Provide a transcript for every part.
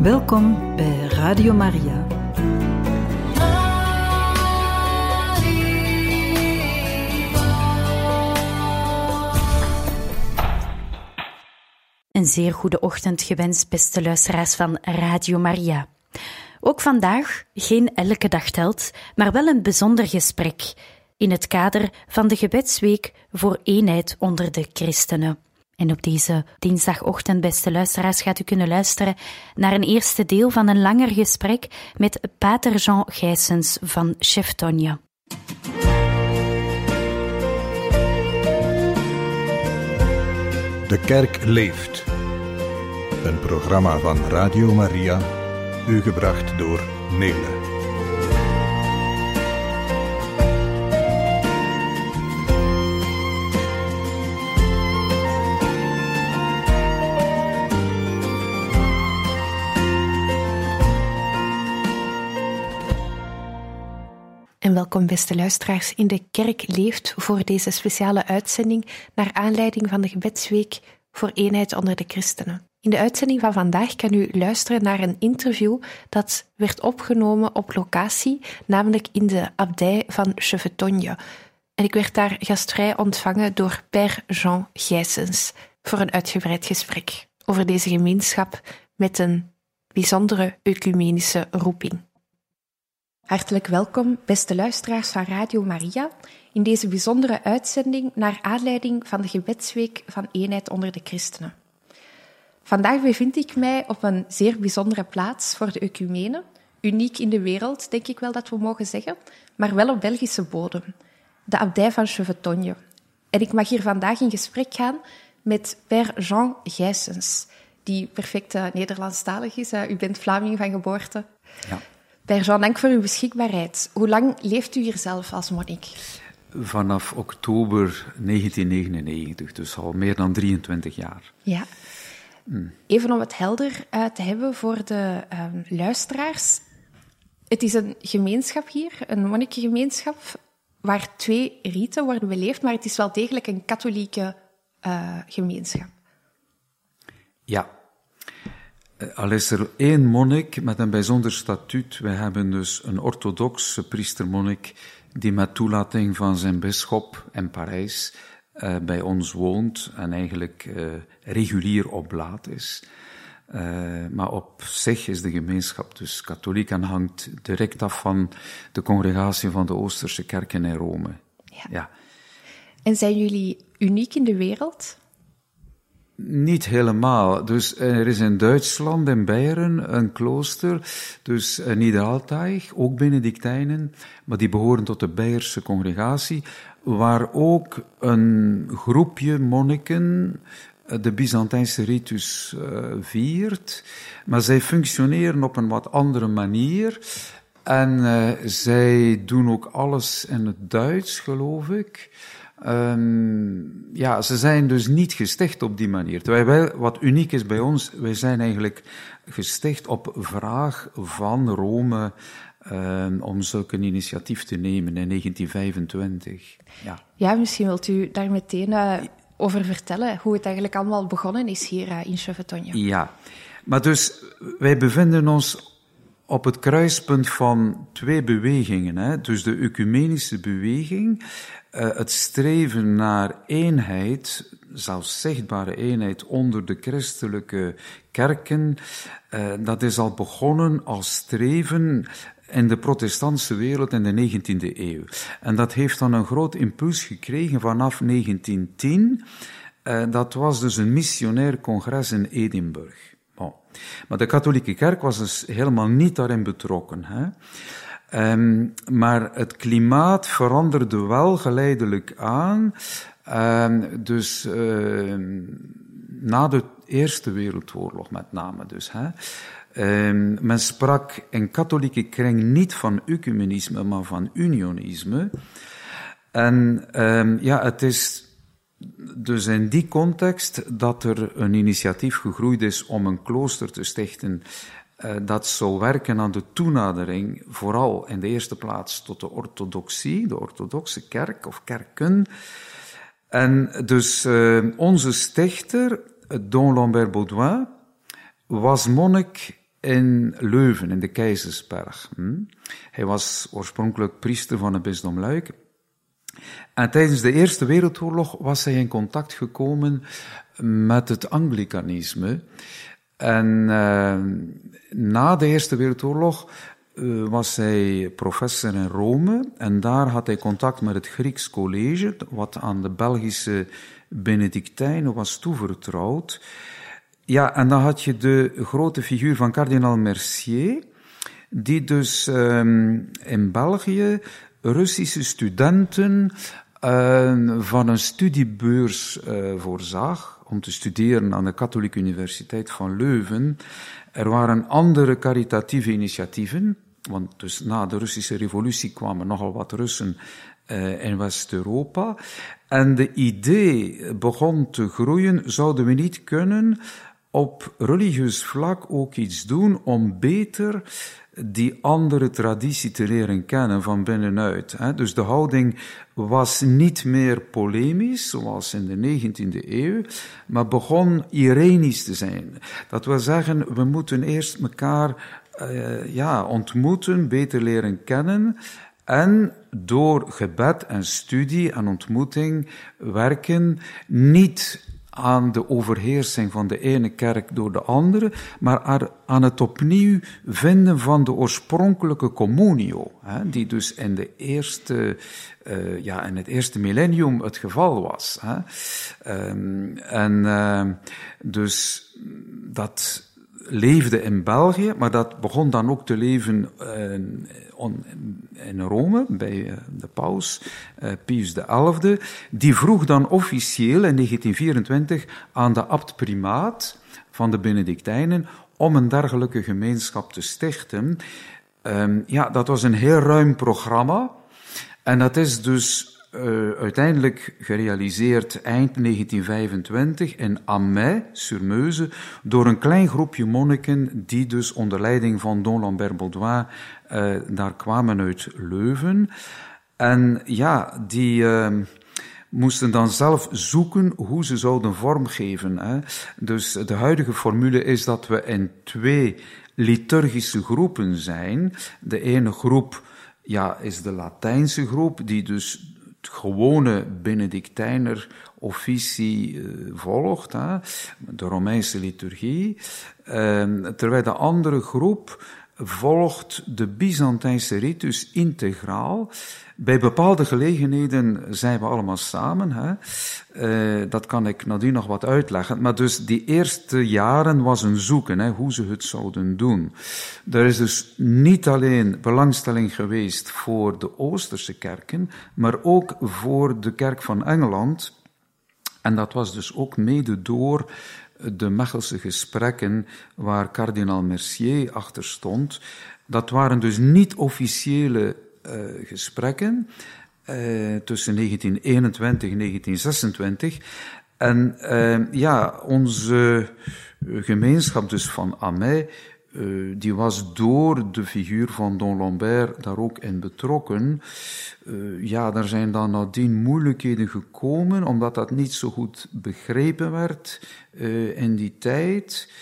Welkom bij Radio Maria. Een zeer goede ochtend gewenst, beste luisteraars van Radio Maria. Ook vandaag geen elke dag telt, maar wel een bijzonder gesprek in het kader van de gebedsweek voor eenheid onder de christenen. En op deze dinsdagochtend, beste luisteraars, gaat u kunnen luisteren naar een eerste deel van een langer gesprek met Pater Jean Gijsens van Cheftonia. De kerk leeft. Een programma van Radio Maria, u gebracht door Nele. Welkom, beste luisteraars, in de Kerk Leeft voor deze speciale uitzending naar aanleiding van de gebedsweek voor eenheid onder de christenen. In de uitzending van vandaag kan u luisteren naar een interview dat werd opgenomen op locatie, namelijk in de abdij van Chevetogne. En ik werd daar gastvrij ontvangen door Père Jean Gijsens voor een uitgebreid gesprek over deze gemeenschap met een bijzondere ecumenische roeping. Hartelijk welkom, beste luisteraars van Radio Maria, in deze bijzondere uitzending naar aanleiding van de gebedsweek van eenheid onder de christenen. Vandaag bevind ik mij op een zeer bijzondere plaats voor de ecumene, uniek in de wereld, denk ik wel dat we mogen zeggen, maar wel op Belgische bodem, de abdij van Chevetogne. En ik mag hier vandaag in gesprek gaan met Père Jean Gijsens, die perfect Nederlandstalig is. U bent Vlaming van geboorte. Ja. Jean, dank voor uw beschikbaarheid. Hoe lang leeft u hier zelf als monnik? Vanaf oktober 1999, dus al meer dan 23 jaar. Ja. Even om het helder uh, te hebben voor de um, luisteraars. Het is een gemeenschap hier, een monnikengemeenschap, waar twee riten worden beleefd, maar het is wel degelijk een katholieke uh, gemeenschap. Ja, al is er één monnik met een bijzonder statuut. We hebben dus een orthodoxe priestermonnik die met toelating van zijn bisschop in Parijs uh, bij ons woont en eigenlijk uh, regulier op blaad is. Uh, maar op zich is de gemeenschap dus katholiek en hangt direct af van de congregatie van de Oosterse kerken in Rome. Ja. ja. En zijn jullie uniek in de wereld? Niet helemaal. Dus er is in Duitsland, in Beieren, een klooster, dus Niederaltaich, ook Benedictijnen, maar die behoren tot de Beierse congregatie, waar ook een groepje monniken de Byzantijnse ritus viert, maar zij functioneren op een wat andere manier. En zij doen ook alles in het Duits, geloof ik. Um, ja, ze zijn dus niet gesticht op die manier. Terwijl wij, wat uniek is bij ons, wij zijn eigenlijk gesticht op vraag van Rome um, om zulke een initiatief te nemen in 1925. Ja, ja misschien wilt u daar meteen uh, over vertellen hoe het eigenlijk allemaal begonnen is hier uh, in Chevetogne. Ja, maar dus wij bevinden ons op het kruispunt van twee bewegingen. Hè? Dus de ecumenische beweging, uh, het streven naar eenheid, zelfs zichtbare eenheid onder de christelijke kerken, uh, dat is al begonnen als streven in de protestantse wereld in de 19e eeuw. En dat heeft dan een groot impuls gekregen vanaf 1910. Uh, dat was dus een missionair congres in Edinburgh. Maar de katholieke kerk was dus helemaal niet daarin betrokken. Hè? Um, maar het klimaat veranderde wel geleidelijk aan. Um, dus uh, na de Eerste Wereldoorlog met name dus. Hè. Men sprak in katholieke kring niet van ecumenisme, maar van unionisme. En ja, het is dus in die context dat er een initiatief gegroeid is om een klooster te stichten uh, dat zou werken aan de toenadering, vooral in de eerste plaats tot de orthodoxie, de orthodoxe kerk of kerken. En dus uh, onze stichter, Don Lambert Baudouin, was monnik in Leuven, in de Keizersberg. Hm? Hij was oorspronkelijk priester van het bisdom Luik. En tijdens de Eerste Wereldoorlog was hij in contact gekomen met het Anglikanisme. En uh, na de Eerste Wereldoorlog uh, was hij professor in Rome en daar had hij contact met het Grieks College, wat aan de Belgische Benedictijnen was toevertrouwd. Ja, en dan had je de grote figuur van kardinaal Mercier, die dus um, in België Russische studenten uh, van een studiebeurs uh, voorzag om te studeren aan de Katholieke Universiteit van Leuven. Er waren andere caritatieve initiatieven, want dus na de Russische revolutie kwamen nogal wat Russen in West-Europa. En de idee begon te groeien, zouden we niet kunnen op religieus vlak ook iets doen om beter die andere traditie te leren kennen van binnenuit. Dus de houding was niet meer polemisch, zoals in de 19e eeuw, maar begon irenisch te zijn. Dat wil zeggen, we moeten eerst elkaar uh, ja, ontmoeten, beter leren kennen. En door gebed en studie en ontmoeting werken, niet aan de overheersing van de ene kerk door de andere, maar aan het opnieuw vinden van de oorspronkelijke communio, hè, die dus in, de eerste, uh, ja, in het eerste millennium het geval was. Hè. Um, en uh, dus dat leefde in België, maar dat begon dan ook te leven in Rome bij uh, de paus uh, Pius XI. Die vroeg dan officieel in 1924 aan de abt-primaat van de Benedictijnen om een dergelijke gemeenschap te stichten. Um, ja, dat was een heel ruim programma. En dat is dus uh, uiteindelijk gerealiseerd eind 1925 in Amay, sur Meuse, door een klein groepje monniken die dus onder leiding van Don Lambert Baudouin daar kwamen uit Leuven. En ja, die uh, moesten dan zelf zoeken hoe ze zouden vormgeven. Hè. Dus de huidige formule is dat we in twee liturgische groepen zijn. De ene groep ja, is de Latijnse groep, die dus gewone Benedictijner officie uh, volgt, hè, de Romeinse liturgie, uh, terwijl de andere groep volgt de Byzantijnse ritus integraal. Bij bepaalde gelegenheden zijn we allemaal samen. Hè. Uh, dat kan ik nadien nog wat uitleggen. Maar dus die eerste jaren was een zoeken, hè, hoe ze het zouden doen. Er is dus niet alleen belangstelling geweest voor de Oosterse kerken, maar ook voor de kerk van Engeland. En dat was dus ook mede door de Mechelse gesprekken waar kardinaal Mercier achter stond. Dat waren dus niet officiële uh, gesprekken uh, tussen 1921 en 1926. En uh, ja, onze gemeenschap dus van Amay, uh, die was door de figuur van Don Lambert daar ook in betrokken. Uh, ja, er zijn dan nadien moeilijkheden gekomen, omdat dat niet zo goed begrepen werd uh, in die tijd.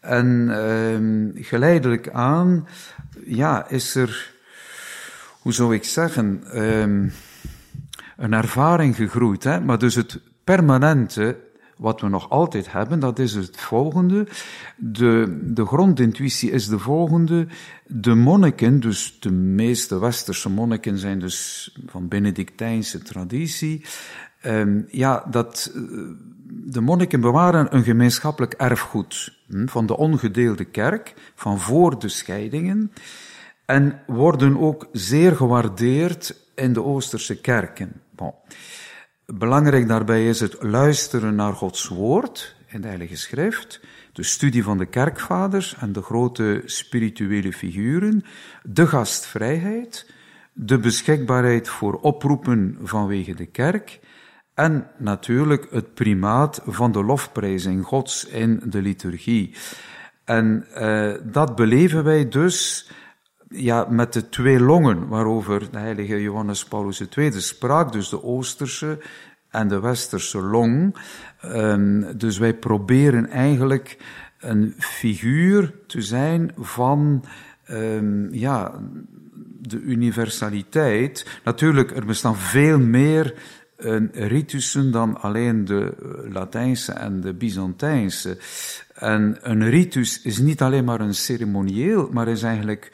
En geleidelijk aan, ja, is er hoe zou ik zeggen, um, een ervaring gegroeid. Hè? Maar dus het permanente, wat we nog altijd hebben, dat is het volgende. De, de grondintuïtie is de volgende. De monniken, dus de meeste westerse monniken zijn dus van Benedictijnse traditie. Um, ja, dat, eh, de monniken bewaren een gemeenschappelijk erfgoed hm, van de ongedeelde kerk, van voor de scheidingen en worden ook zeer gewaardeerd in de Oosterse kerken. Bon. Belangrijk daarbij is het luisteren naar Gods woord in de Heilige Schrift, de studie van de kerkvaders en de grote spirituele figuren, de gastvrijheid, de beschikbaarheid voor oproepen vanwege de kerk en natuurlijk het primaat van de lofprijzing Gods in de liturgie. En uh, dat beleven wij dus ja, met de twee longen waarover de heilige Johannes Paulus II sprak, dus de Oosterse en de Westerse long. Um, dus wij proberen eigenlijk een figuur te zijn van um, ja, de universaliteit. Natuurlijk, er bestaan veel meer uh, ritussen dan alleen de Latijnse en de Byzantijnse. En een ritus is niet alleen maar een ceremonieel, maar is eigenlijk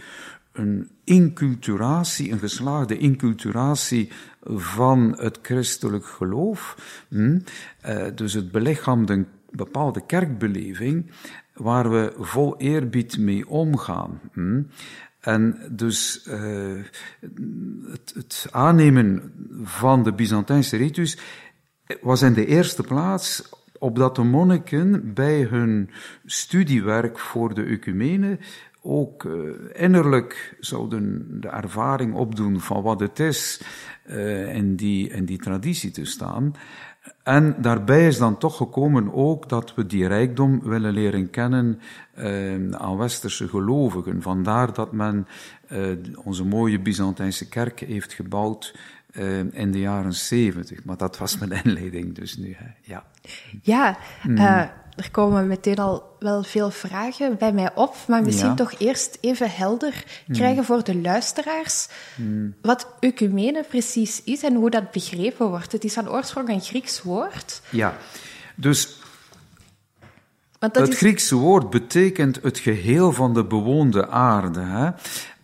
een inculturatie, een geslaagde inculturatie van het christelijk geloof. Hm? Uh, dus het belichaamde een bepaalde kerkbeleving waar we vol eerbied mee omgaan. Hm? En dus uh, het, het, aannemen van de Byzantijnse ritus was in de eerste plaats opdat de monniken bij hun studiewerk voor de ecumene ook uh, innerlijk zouden de ervaring opdoen van wat het is uh, in, die, in die traditie te staan. En daarbij is dan toch gekomen ook dat we die rijkdom willen leren kennen uh, aan westerse gelovigen. Vandaar dat men onze mooie Byzantijnse kerk heeft gebouwd uh, in de jaren zeventig. Maar dat was mijn inleiding dus nu. Hè. Ja, ja mm. er komen meteen al wel veel vragen bij mij op. Maar misschien ja. toch eerst even helder krijgen mm. voor de luisteraars. Mm. Wat ecumene precies is en hoe dat begrepen wordt. Het is van oorsprong een Grieks woord. Ja, dus het. Griekse woord betekent het geheel van de bewoonde aarde. Hè?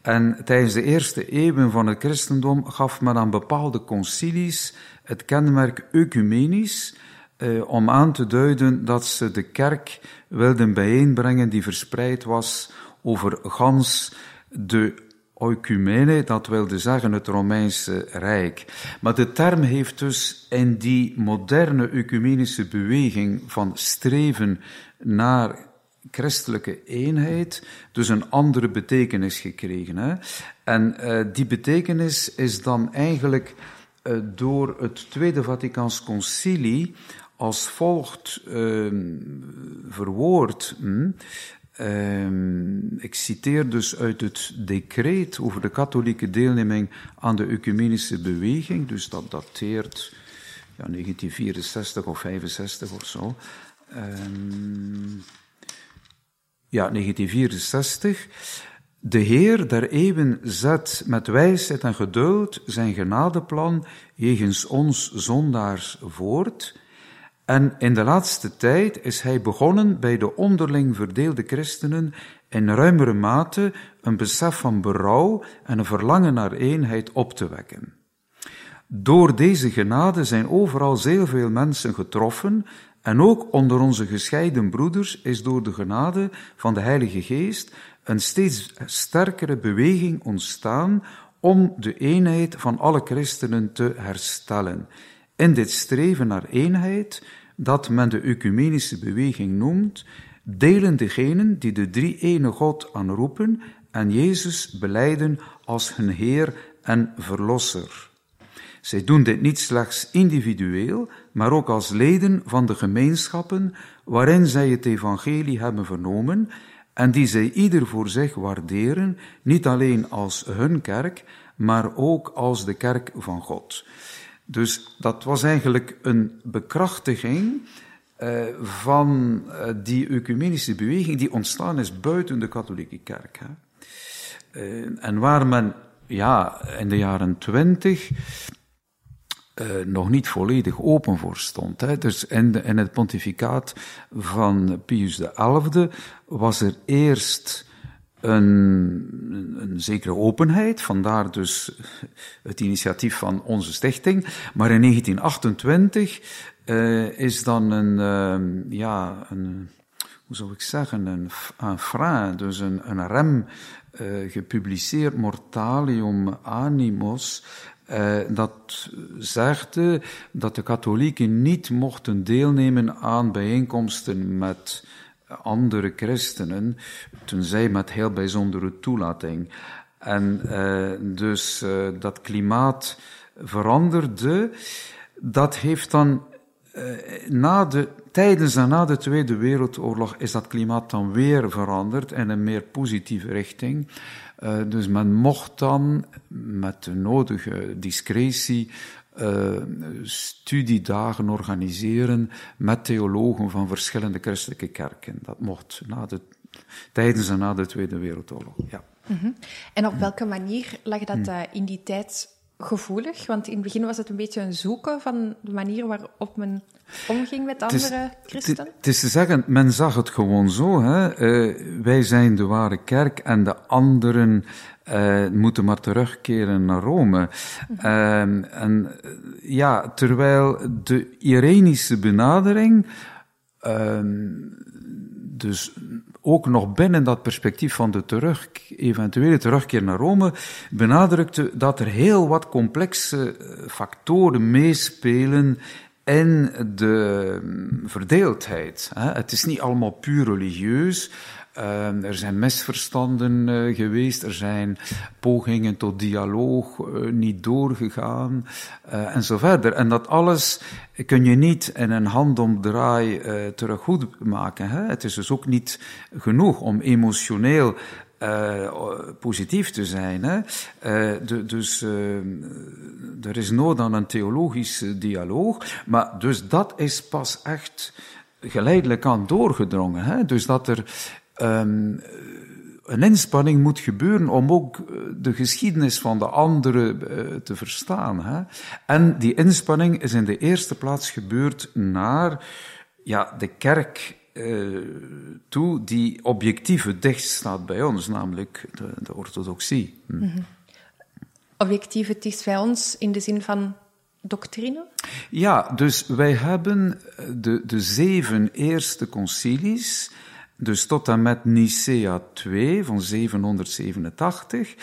En tijdens de eerste eeuwen van het christendom gaf men aan bepaalde concilies het kenmerk ecumenisch, eh, om aan te duiden dat ze de kerk wilden bijeenbrengen die verspreid was over gans de oecumene, dat wilde zeggen het Romeinse Rijk. Maar de term heeft dus in die moderne ecumenische beweging van streven naar christelijke eenheid dus een andere betekenis gekregen. Hè? En uh, die betekenis is dan eigenlijk uh, door het Tweede Vaticaans Concilie als volgt uh, verwoord. Hm? ik citeer dus uit het decreet over de katholieke deelneming aan de ecumenische beweging, dus dat dateert ja, 1964 of 65 of zo. Ja, 1964. De Heer der eeuwen zet met wijsheid en geduld zijn genadeplan jegens ons zondaars voort. En in de laatste tijd is hij begonnen bij de onderling verdeelde christenen in ruimere mate een besef van berouw en een verlangen naar eenheid op te wekken. Door deze genade zijn overal zeer veel mensen getroffen en ook onder onze gescheiden broeders is door de genade van de Heilige Geest een steeds sterkere beweging ontstaan om de eenheid van alle christenen te herstellen. In dit streven naar eenheid, dat men de ecumenische beweging noemt, delen degenen die de drie ene God aanroepen en Jezus beleiden als hun Heer en Verlosser. Zij doen dit niet slechts individueel, maar ook als leden van de gemeenschappen waarin zij het evangelie hebben vernomen en die zij ieder voor zich waarderen, niet alleen als hun kerk, maar ook als de kerk van God. Dus dat was eigenlijk een bekrachtiging uh, van uh, die ecumenische beweging die ontstaan is buiten de katholieke kerk. Hè. Uh, en waar men ja, in de jaren twintig uh, nog niet volledig open voor stond. Hè. Dus in, het pontificaat van Pius XI was er eerst een, een, zekere openheid, vandaar dus het initiatief van onze stichting. Maar in 1928 uh, eh, is dan een, uh, ja, een, hoe zou ik zeggen, een, een frein, dus een, een rem uh, gepubliceerd, Mortalium Animos, uh, dat zegde dat de katholieken niet mochten deelnemen aan bijeenkomsten met andere christenen, tenzij met heel bijzondere toelating. En uh, dus uh, dat klimaat veranderde. Dat heeft dan na de, tijdens en na de Tweede Wereldoorlog is dat klimaat dan weer veranderd in een meer positieve richting. Uh, dus men mocht dan met de nodige discretie uh, studiedagen organiseren met theologen van verschillende christelijke kerken. Dat mocht na de, tijdens en na de Tweede Wereldoorlog. Ja. -hmm. En op welke manier lag dat uh, in die tijd gevoelig? Want in het begin was het een beetje een zoeken van de manier waarop men omging met andere christenen? Het is te zeggen, men zag het gewoon zo. Hè? Uh, wij zijn de ware kerk en de anderen uh, moeten maar terugkeren naar Rome. Uh, en ja, terwijl de Irenische benadering, dus ook nog binnen dat perspectief van de terug, eventuele terugkeer naar Rome, benadrukte dat er heel wat complexe factoren meespelen in de verdeeldheid. Het is niet allemaal puur religieus. Uh, er zijn misverstanden uh, geweest, er zijn pogingen tot dialoog uh, niet doorgegaan uh, en zo verder. En dat alles kun je niet in een handomdraai terug goed maken. Hè? Het is dus ook niet genoeg om emotioneel positief te zijn. Hè? De, dus uh, er is nood aan een theologische dialoog, maar dus dat is pas echt geleidelijk aan doorgedrongen. Hè? Dus dat er um, een inspanning moet gebeuren om ook de geschiedenis van de anderen te verstaan. Hè? En die inspanning is in de eerste plaats gebeurd naar ja, de kerk uh, toe die objectief het dichtst staat bij ons, namelijk de, de orthodoxie. Hm. Mm -hmm. Objectief het dichtst bij ons in de zin van doctrine? Ja, dus wij hebben de, de zeven eerste concilies, dus tot en met Nicea 2 van 787,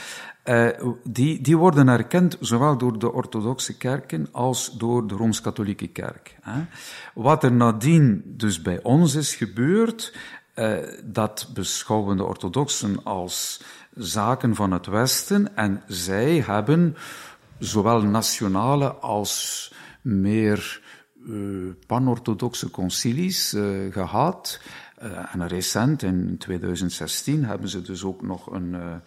uh, die, die worden erkend zowel door de orthodoxe kerken als door de Rooms-Katholieke kerk. Hè. Wat er nadien dus bij ons is gebeurd, uh, dat beschouwen de orthodoxen als zaken van het Westen en zij hebben zowel nationale als meer uh, panorthodoxe concilies uh, gehad. Uh, en recent, in 2016, hebben ze dus ook nog een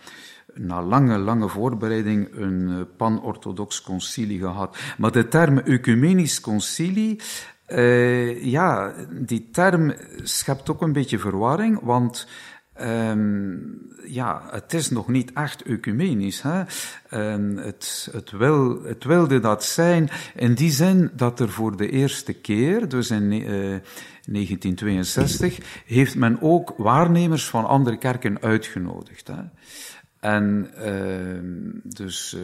na lange, lange voorbereiding een eh, pan-orthodox concilie gehad. Maar de term ecumenisch concilie, ja, die term schept ook een beetje verwarring, want Um, ja, het is nog niet echt ecumenisch. Hè? Um, het, het, wil, het wilde dat zijn in die zin dat er voor de eerste keer, dus in uh, 1962, heeft men ook waarnemers van andere kerken uitgenodigd. Hè? En uh, dus uh,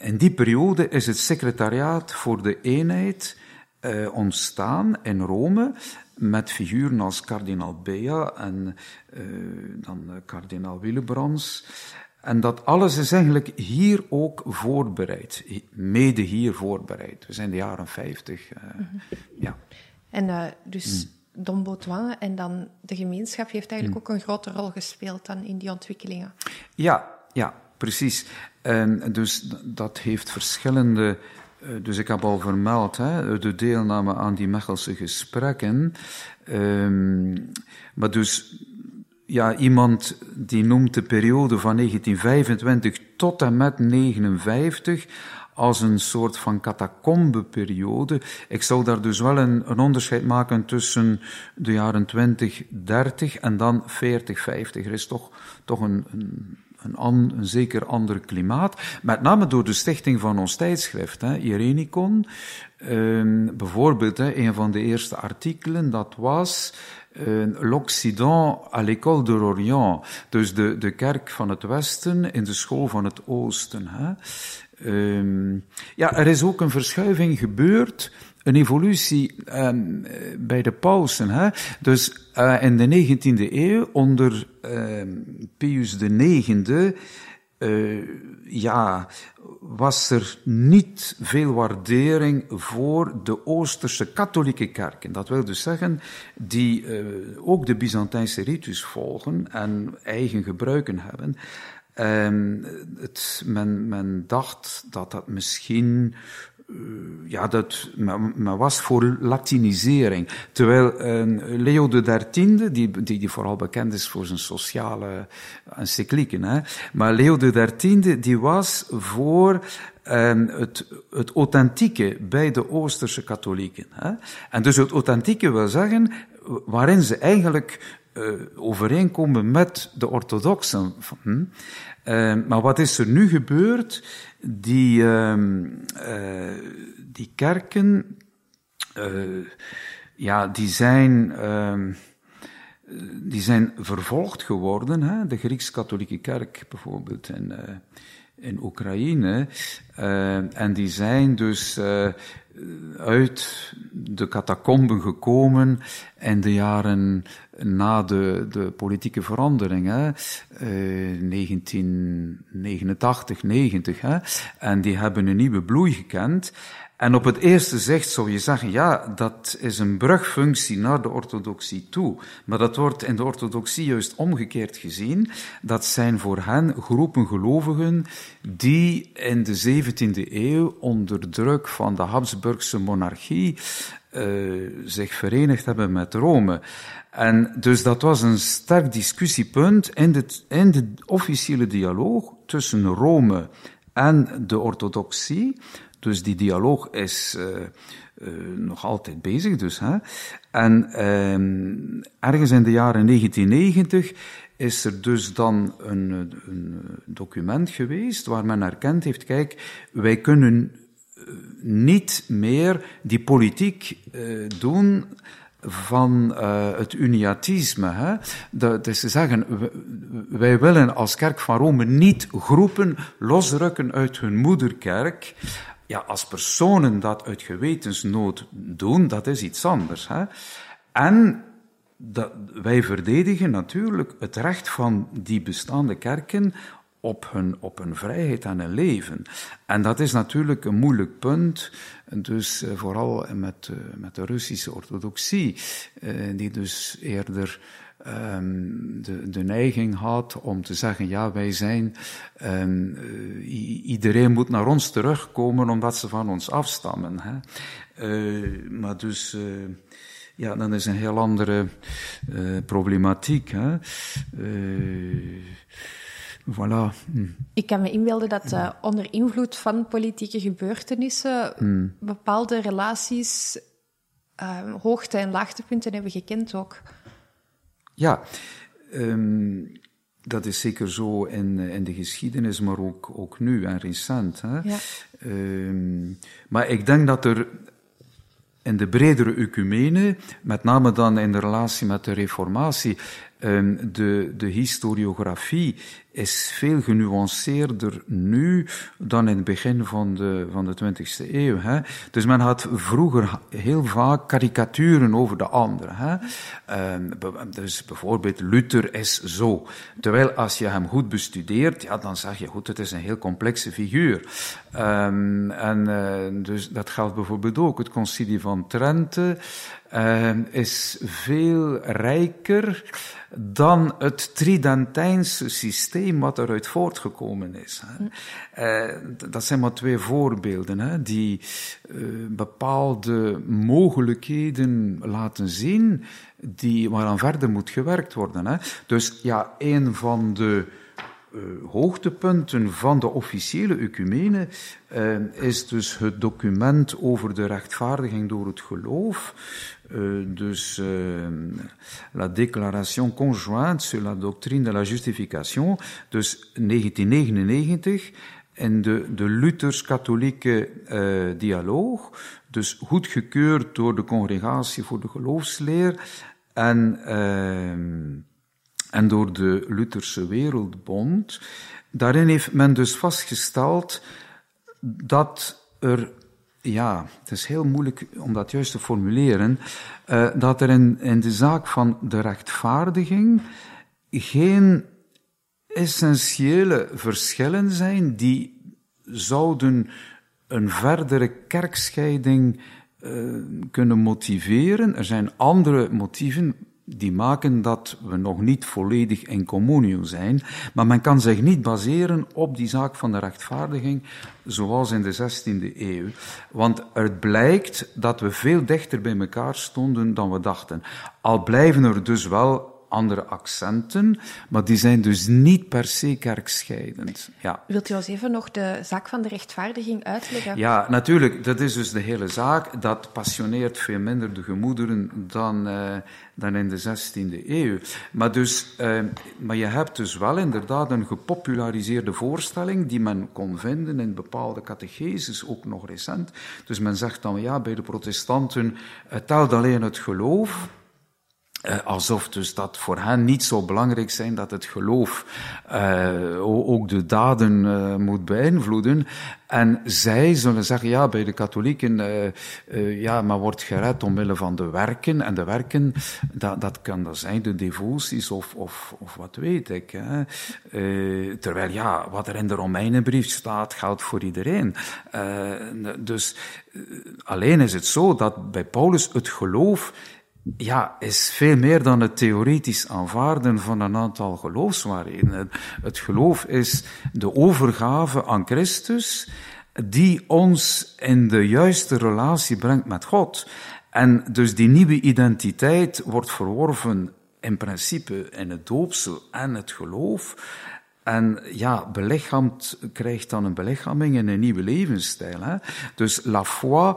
in die periode is het secretariaat voor de eenheid uh, ontstaan in Rome met figuren als kardinaal Bea en dan kardinaal Willebrands. En dat alles is eigenlijk hier ook voorbereid, mede hier voorbereid. We zijn de jaren 50. Mm -hmm. ja. En dus... Mm Don Baudouin en dan de gemeenschap heeft eigenlijk hmm. ook een grote rol gespeeld dan in die ontwikkelingen. Ja, ja, precies. En dus dat heeft verschillende. Eh, dus ik heb al vermeld hè, de deelname aan die Mechelse gesprekken. Um, maar dus ja, iemand die noemt de periode van 1925 tot en met 1959 als een soort van catacombeperiode. Ik zou daar dus wel een, een, onderscheid maken tussen de jaren 20, 30 en dan 40, 50. Er is toch, toch een, een, een, een zeker ander klimaat. Met name door de stichting van ons tijdschrift, hè, Irenicon. Uh, bijvoorbeeld, hè, een van de eerste artikelen, dat was uh, l'Occident à l'école de l'Orient. Dus de, de kerk van het Westen in de school van het Oosten. Hè. Um, ja, er is ook een verschuiving gebeurd, een evolutie um, bij de pausen. Hè? Dus uh, in de 19e eeuw, onder uh, Pius IX, uh, eh, ja, was er niet veel waardering voor de Oosterse katholieke kerken. Dat wil dus zeggen, die uh, ook de Byzantijnse ritus volgen en eigen gebruiken hebben. Um, men, men dacht dat dat misschien ja, dat, men, was voor latinisering. Terwijl Leo XIII, die, die, die vooral bekend is voor zijn sociale encyclieken, hè, maar Leo XIII, die was voor um, het, het authentieke bij de Oosterse katholieken. Hè. En dus het authentieke wil zeggen, waarin ze eigenlijk overeenkomen met de orthodoxen. Hm? Uh, maar wat is er nu gebeurd? Die, uh, die kerken, ja, die zijn, ehm, die zijn vervolgd geworden. Hè? De Grieks-katholieke kerk bijvoorbeeld in, in Oekraïne. en die zijn dus uit de catacomben gekomen in de jaren na de, de politieke verandering, hè, eh, 1989, 90, hè, en die hebben een nieuwe bloei gekend. En op het eerste zicht zou je zeggen, ja, dat is een brugfunctie naar de orthodoxie toe. Maar dat wordt in de orthodoxie juist omgekeerd gezien. Dat zijn voor hen groepen gelovigen die in de 17e eeuw onder druk van de Habsburgse monarchie uh, zich verenigd hebben met Rome. En dus dat was een sterk discussiepunt in de, in de officiële dialoog tussen Rome en de orthodoxie. Dus die dialoog is uh, uh, nog altijd bezig. Dus, hè. En uh, ergens in de jaren 1990 is er dus dan een, een document geweest waar men erkend heeft, kijk, wij kunnen niet meer die politiek doen van het uniatisme. Hè? Dat is te zeggen, wij willen als kerk van Rome niet groepen losrukken uit hun moederkerk. Ja, als personen dat uit gewetensnood doen, dat is iets anders. Hè? En dat, wij verdedigen natuurlijk het recht van die bestaande kerken op hun, op hun vrijheid en hun leven. En dat is natuurlijk een moeilijk punt, dus uh, vooral met, uh, met de Russische orthodoxie, uh, die dus eerder um, de, de neiging had om te zeggen, ja, wij zijn, um, iedereen moet naar ons terugkomen omdat ze van ons afstammen. Hè. maar dus ja, dan is een heel andere uh, problematiek. Hè. Voilà. Hm. Ik kan me inbeelden dat uh, onder invloed van politieke gebeurtenissen hm. bepaalde relaties uh, hoogte- en laagtepunten hebben gekend ook. Ja, um, dat is zeker zo in, in de geschiedenis, maar ook, ook nu en recent. Hè? Ja. Um, maar ik denk dat er in de bredere ecumene, met name dan in de relatie met de reformatie, de, de historiografie is veel genuanceerder nu dan in het begin van de, van de 20e eeuw. Hè. Dus men had vroeger heel vaak karikaturen over de anderen. Hè. Um, dus bijvoorbeeld Luther is zo. Terwijl als je hem goed bestudeert, ja, dan zeg je goed, het is een heel complexe figuur. Um, en uh, dus dat geldt bijvoorbeeld ook. Het concilie van Trente uh, is veel rijker dan het Tridentijnse systeem wat eruit voortgekomen is. Hè. Uh, dat zijn maar twee voorbeelden hè, die uh, bepaalde mogelijkheden laten zien die, waaraan verder moet gewerkt worden. Hè. Dus ja, een van de uh, hoogtepunten van de officiële ecumene uh, is dus het document over de rechtvaardiging door het geloof, uh, dus la déclaration conjointe sur la doctrine de la justification, dus 1999, in de, de Luthers-katholieke dialoog, dus goedgekeurd door de Congregatie voor de Geloofsleer en en door de Lutherse Wereldbond. Daarin heeft men dus vastgesteld dat er, ja, het is heel moeilijk om dat juist te formuleren, uh, dat er in, in de zaak van de rechtvaardiging geen essentiële verschillen zijn die zouden een verdere kerkscheiding uh, kunnen motiveren. Er zijn andere motieven die maken dat we nog niet volledig in communio zijn. Maar men kan zich niet baseren op die zaak van de rechtvaardiging, zoals in de 16e eeuw. Want het blijkt dat we veel dichter bij elkaar stonden dan we dachten. Al blijven er dus wel andere accenten, maar die zijn dus niet per se kerkscheidend. Ja. Wilt u ons even nog de zaak van de rechtvaardiging uitleggen? Ja, natuurlijk. Dat is dus de hele zaak. Dat passioneert veel minder de gemoederen dan, uh, dan in de 16e eeuw. Maar, dus, uh, maar je hebt dus wel inderdaad een gepopulariseerde voorstelling die men kon vinden in bepaalde catecheses, ook nog recent. Dus men zegt dan, ja, bij de protestanten het telt alleen het geloof, uh, alsof dus dat voor hen niet zo belangrijk zijn dat het geloof uh, ook de daden uh, moet beïnvloeden. En zij zullen zeggen, ja, bij de katholieken, ja, maar wordt gered omwille van de werken. En de werken, dat, dat kan dan zijn de devoties of, of, of wat weet ik. Hè. terwijl, ja, wat er in de Romeinenbrief staat, geldt voor iedereen. dus alleen is het zo dat bij Paulus het geloof ja, is veel meer dan het theoretisch aanvaarden van een aantal geloofswaarheden. Het geloof is de overgave aan Christus die ons in de juiste relatie brengt met God. En dus die nieuwe identiteit wordt verworven in principe in het doopsel en het geloof. En ja, belichaamd krijgt dan een belichaming en een nieuwe levensstijl. Hè? Dus la foi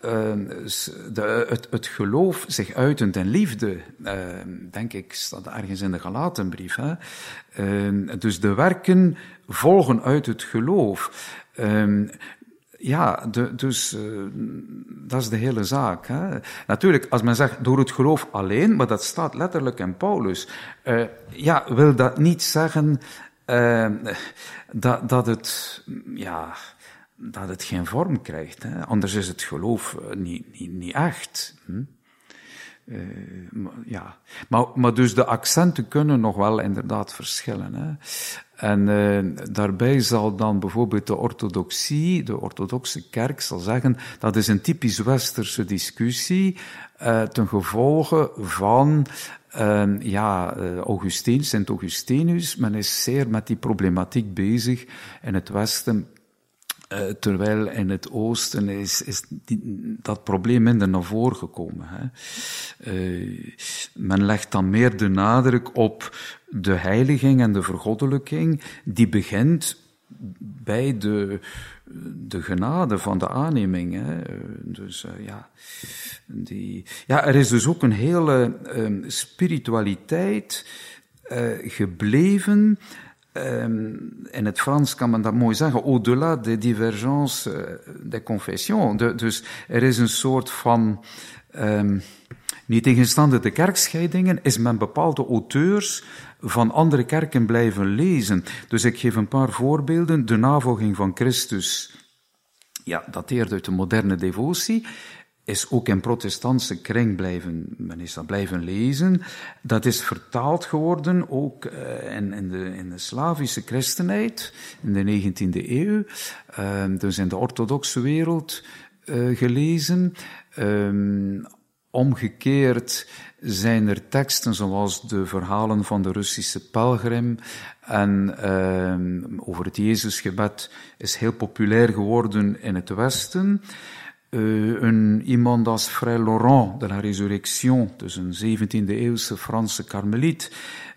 Ehm, de, het, het, geloof zich uitend in liefde, ehm, denk ik, staat ergens in de Galatenbrief. Hè? Ehm, dus de werken volgen uit het geloof. ja, de, dus uh, dat is de hele zaak. Hè? Natuurlijk, als men zegt door het geloof alleen, maar dat staat letterlijk in Paulus, uh, ja, wil dat niet zeggen uh, dat, dat het, ja, dat het geen vorm krijgt. Hè? Anders is het geloof eh, niet, niet, niet echt. Hm? Uh, maar, ja. maar, maar dus de accenten kunnen nog wel inderdaad verschillen. Hè? En uh, daarbij zal dan bijvoorbeeld de orthodoxie, de orthodoxe kerk, zal zeggen dat is een typisch westerse discussie uh, ten gevolge van uh, ja, Augustin, Sint Augustinus. Men is zeer met die problematiek bezig in het Westen uh, terwijl in het oosten is, dat probleem minder naar voren gekomen. Hè. Uh, men legt dan meer de nadruk op de heiliging en de vergoddelijking, die begint bij de, de genade van de aanneming. Hè. Dus uh, ja, die, ja, er is dus ook een hele spiritualiteit gebleven Um, in het Frans kan men dat mooi zeggen, au-delà des divergences uh, des confessions. De, dus er is een soort van, um, niet tegenstaande de kerkscheidingen, is men bepaalde auteurs van andere kerken blijven lezen. Dus ik geef een paar voorbeelden. De navolging van Christus, ja, dateert uit de moderne devotie is ook in protestantse kring blijven, men is dat blijven lezen. Dat is vertaald geworden ook uh, in, in, de, in de Slavische christenheid in de 19e eeuw, uh, dus in de orthodoxe wereld uh, gelezen. Omgekeerd zijn er teksten zoals de verhalen van de Russische pelgrim en uh, over het Jezusgebed is heel populair geworden in het Westen. Uh, een, iemand als Frère Laurent de la Résurrection, dus een 17e-eeuwse Franse karmeliet,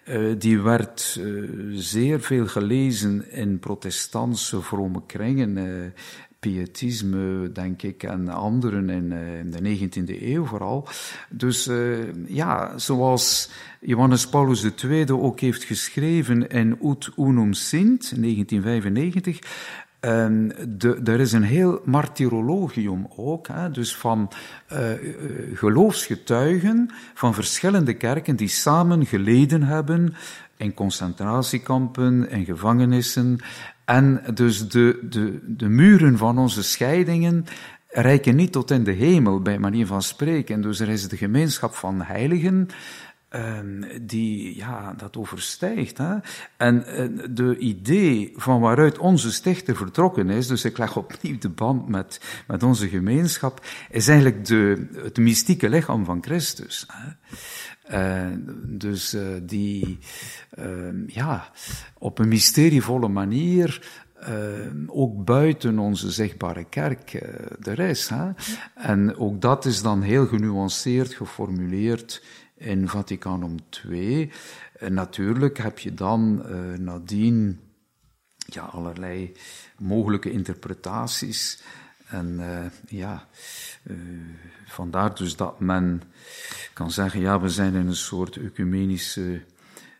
uh, die werd uh, zeer veel gelezen in protestantse vrome kringen, pietisme, denk ik, en anderen in, in de 19e eeuw vooral. Dus ja, zoals Johannes Paulus II ook heeft geschreven in Ut Unum Sint, 1995, Um, de, er is een heel martyrologium ook, hè, dus van uh, geloofsgetuigen van verschillende kerken die samen geleden hebben in concentratiekampen, in gevangenissen. En dus de, de, de muren van onze scheidingen reiken niet tot in de hemel, bij manier van spreken. En dus er is de gemeenschap van heiligen, ehm, die ja, dat overstijgt. Hè? En de idee van waaruit onze stichter vertrokken is, dus ik leg opnieuw de band met, met onze gemeenschap, is eigenlijk de, het mystieke lichaam van Christus. Hè? Uh, dus uh, die uh, ja, op een mysterievolle manier ook buiten onze zichtbare kerk er is. Hè? En ook dat is dan heel genuanceerd geformuleerd in Vaticanum II. En natuurlijk heb je dan nadien ja, allerlei mogelijke interpretaties. En ja, vandaar dus dat men kan zeggen, ja, we zijn in een soort ecumenische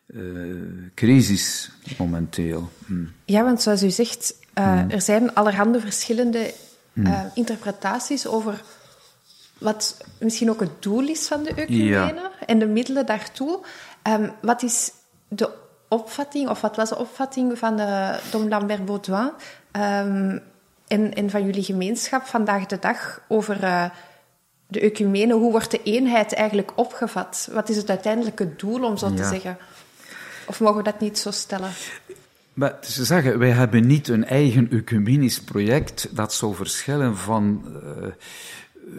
uh, crisis momenteel. Hm. Ja, want zoals u zegt, uh, hm. er zijn allerhande verschillende uh, interpretaties over wat misschien ook het doel is van de ecumene en de middelen daartoe. Um, wat is de opvatting, of wat was de opvatting van uh, Dom Lambert Baudouin um, en, en, van jullie gemeenschap vandaag de dag over de ecumene, hoe wordt de eenheid eigenlijk opgevat? Wat is het uiteindelijke doel, om zo te zeggen? Of mogen we dat niet zo stellen? Maar ze zeggen, wij hebben niet een eigen ecumenisch project dat zou verschillen van, uh,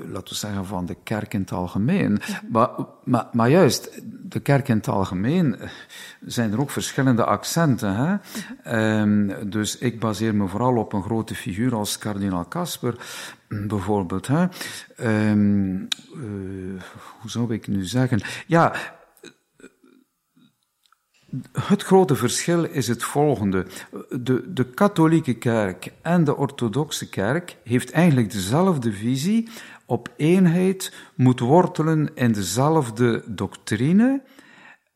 laten we zeggen, van de kerk in het algemeen. Maar, maar, maar, juist, de kerk in het algemeen eh, zijn er ook verschillende accenten. Hè? Um, dus ik baseer me vooral op een grote figuur als kardinaal Casper, bijvoorbeeld. Hè? Um, uh, hoe zou ik nu zeggen? Ja, het grote verschil is het volgende. De, de katholieke kerk en de orthodoxe kerk heeft eigenlijk dezelfde visie op eenheid, moet wortelen in dezelfde doctrine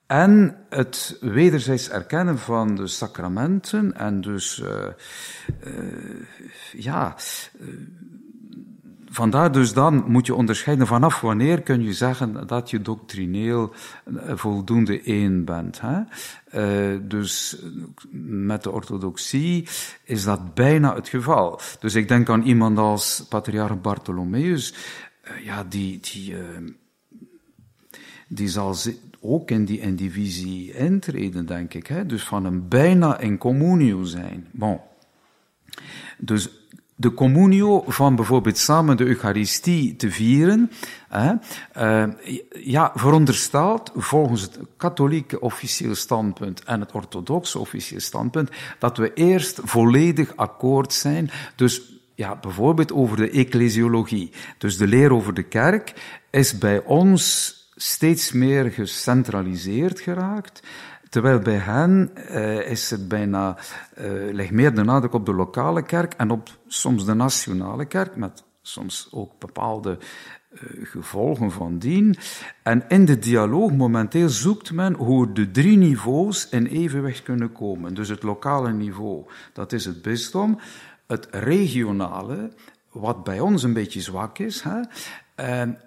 en het wederzijds erkennen van de sacramenten en dus, uh, uh, ja, uh, vandaar dus dan moet je onderscheiden vanaf wanneer kun je zeggen dat je doctrineel eh, voldoende één bent. Hè? Uh, dus met de orthodoxie is dat bijna het geval. Dus ik denk aan iemand als patriarch Bartholomeus, uh, ja, die, die, die zal ook in die, in die visie intreden, denk ik. Hè? Dus van een bijna in communio zijn. Bon. Dus de communio van bijvoorbeeld samen de Eucharistie te vieren, hè, uh, ja, veronderstelt volgens het katholieke officieel standpunt en het orthodoxe officieel standpunt dat we eerst volledig akkoord zijn. Dus ja, bijvoorbeeld over de ecclesiologie. Dus de leer over de kerk is bij ons steeds meer gecentraliseerd geraakt. Terwijl bij hen uh, is het bijna, uh, ligt meer de nadruk op de lokale kerk en op soms de nationale kerk, met soms ook bepaalde uh, gevolgen van dien. En in de dialoog momenteel zoekt men hoe de drie niveaus in evenwicht kunnen komen. Dus het lokale niveau, dat is het bisdom. Het regionale, wat bij ons een beetje zwak is. Hè?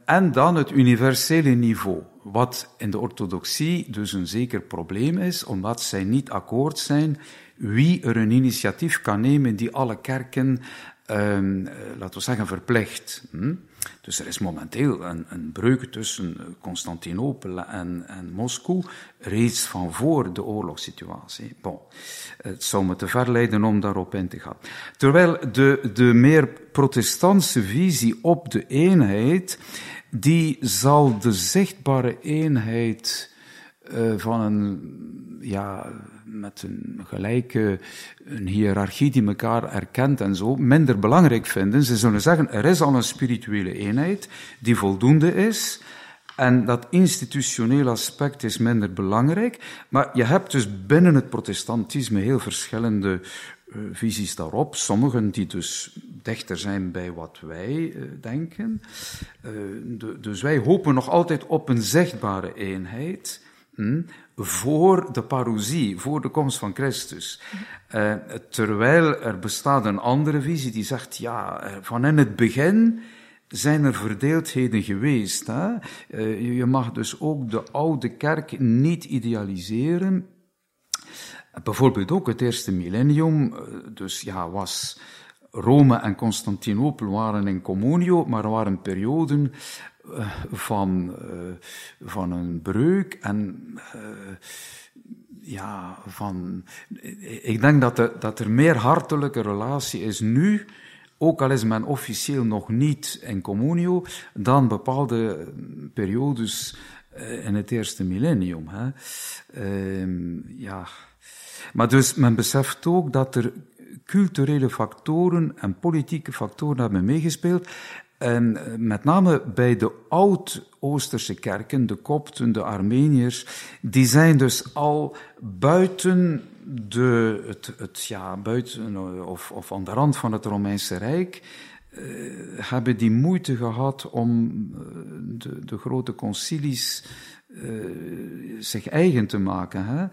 En dan het universele niveau wat in de orthodoxie dus een zeker probleem is, omdat zij niet akkoord zijn wie er een initiatief kan nemen die alle kerken, um, laten we zeggen, verplicht. Hm? Dus er is momenteel een, een breuk tussen Constantinopel en, en, Moskou, reeds van voor de oorlogssituatie. Bon, het zou me te ver leiden om daarop in te gaan. Terwijl de, de meer protestantse visie op de eenheid die zal de zichtbare eenheid uh, van een, ja, met een gelijke een hiërarchie die elkaar erkent en zo, minder belangrijk vinden. Ze zullen zeggen, er is al een spirituele eenheid die voldoende is, en dat institutionele aspect is minder belangrijk. Maar je hebt dus binnen het protestantisme heel verschillende uh, visies daarop. Sommigen die dus dichter zijn bij wat wij uh, denken. De, dus wij hopen nog altijd op een zichtbare eenheid. Hm, voor de parousie, voor de komst van Christus. terwijl er bestaat een andere visie die zegt, ja, van in het begin zijn er verdeeldheden geweest. Hè? je mag dus ook de oude kerk niet idealiseren. Bijvoorbeeld ook het eerste millennium, eh, dus ja, was Rome en Constantinopel waren in communio, maar er waren perioden van, van een breuk en ja, van. Ik denk dat, de, dat er meer hartelijke relatie is nu, ook al is men officieel nog niet in communio, dan bepaalde periodes in het eerste millennium. Hè. Uh, ja. Maar dus men beseft ook dat er culturele factoren en politieke factoren hebben meegespeeld. En met name bij de oud-Oosterse kerken, de Kopten, de Armeniërs, die zijn dus al buiten, de, het, het, ja, buiten of, of aan de rand van het Romeinse Rijk, uh, hebben die moeite gehad om de, de, grote concilies zich eigen te maken. Hè?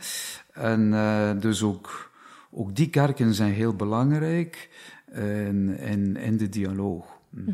En dus ook, ook die kerken zijn heel belangrijk in, in, in de dialoog. Hm.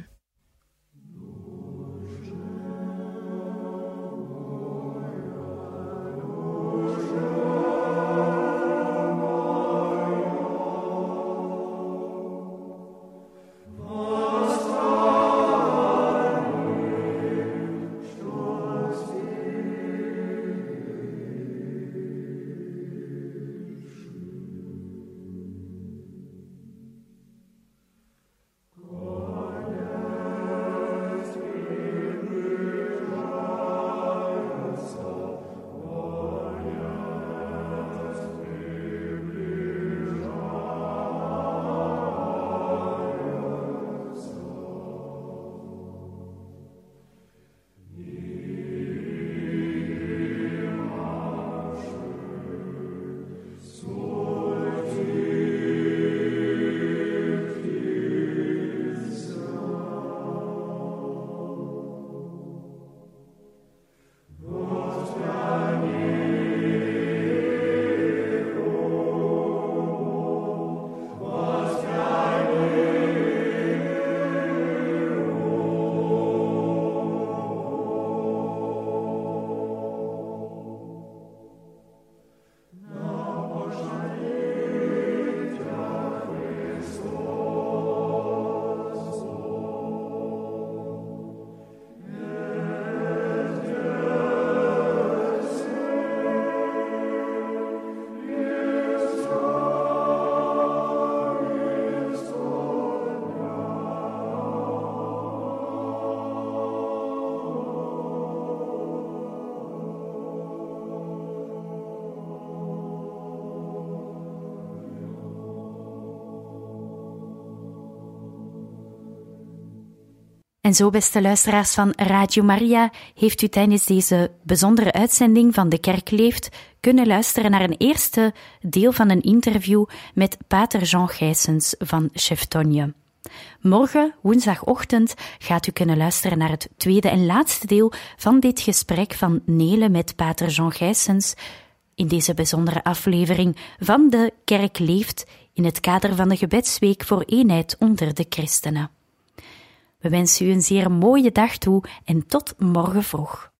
En zo, beste luisteraars van Radio Maria, heeft u tijdens deze bijzondere uitzending van De Kerk Leeft kunnen luisteren naar een eerste deel van een interview met Pater Jean Gijsens van Cheftonje. Morgen, woensdagochtend, gaat u kunnen luisteren naar het tweede en laatste deel van dit gesprek van Nele met Pater Jean Gijsens in deze bijzondere aflevering van De Kerk Leeft in het kader van de Gebedsweek voor eenheid onder de christenen. We wensen u een zeer mooie dag toe en tot morgen vroeg.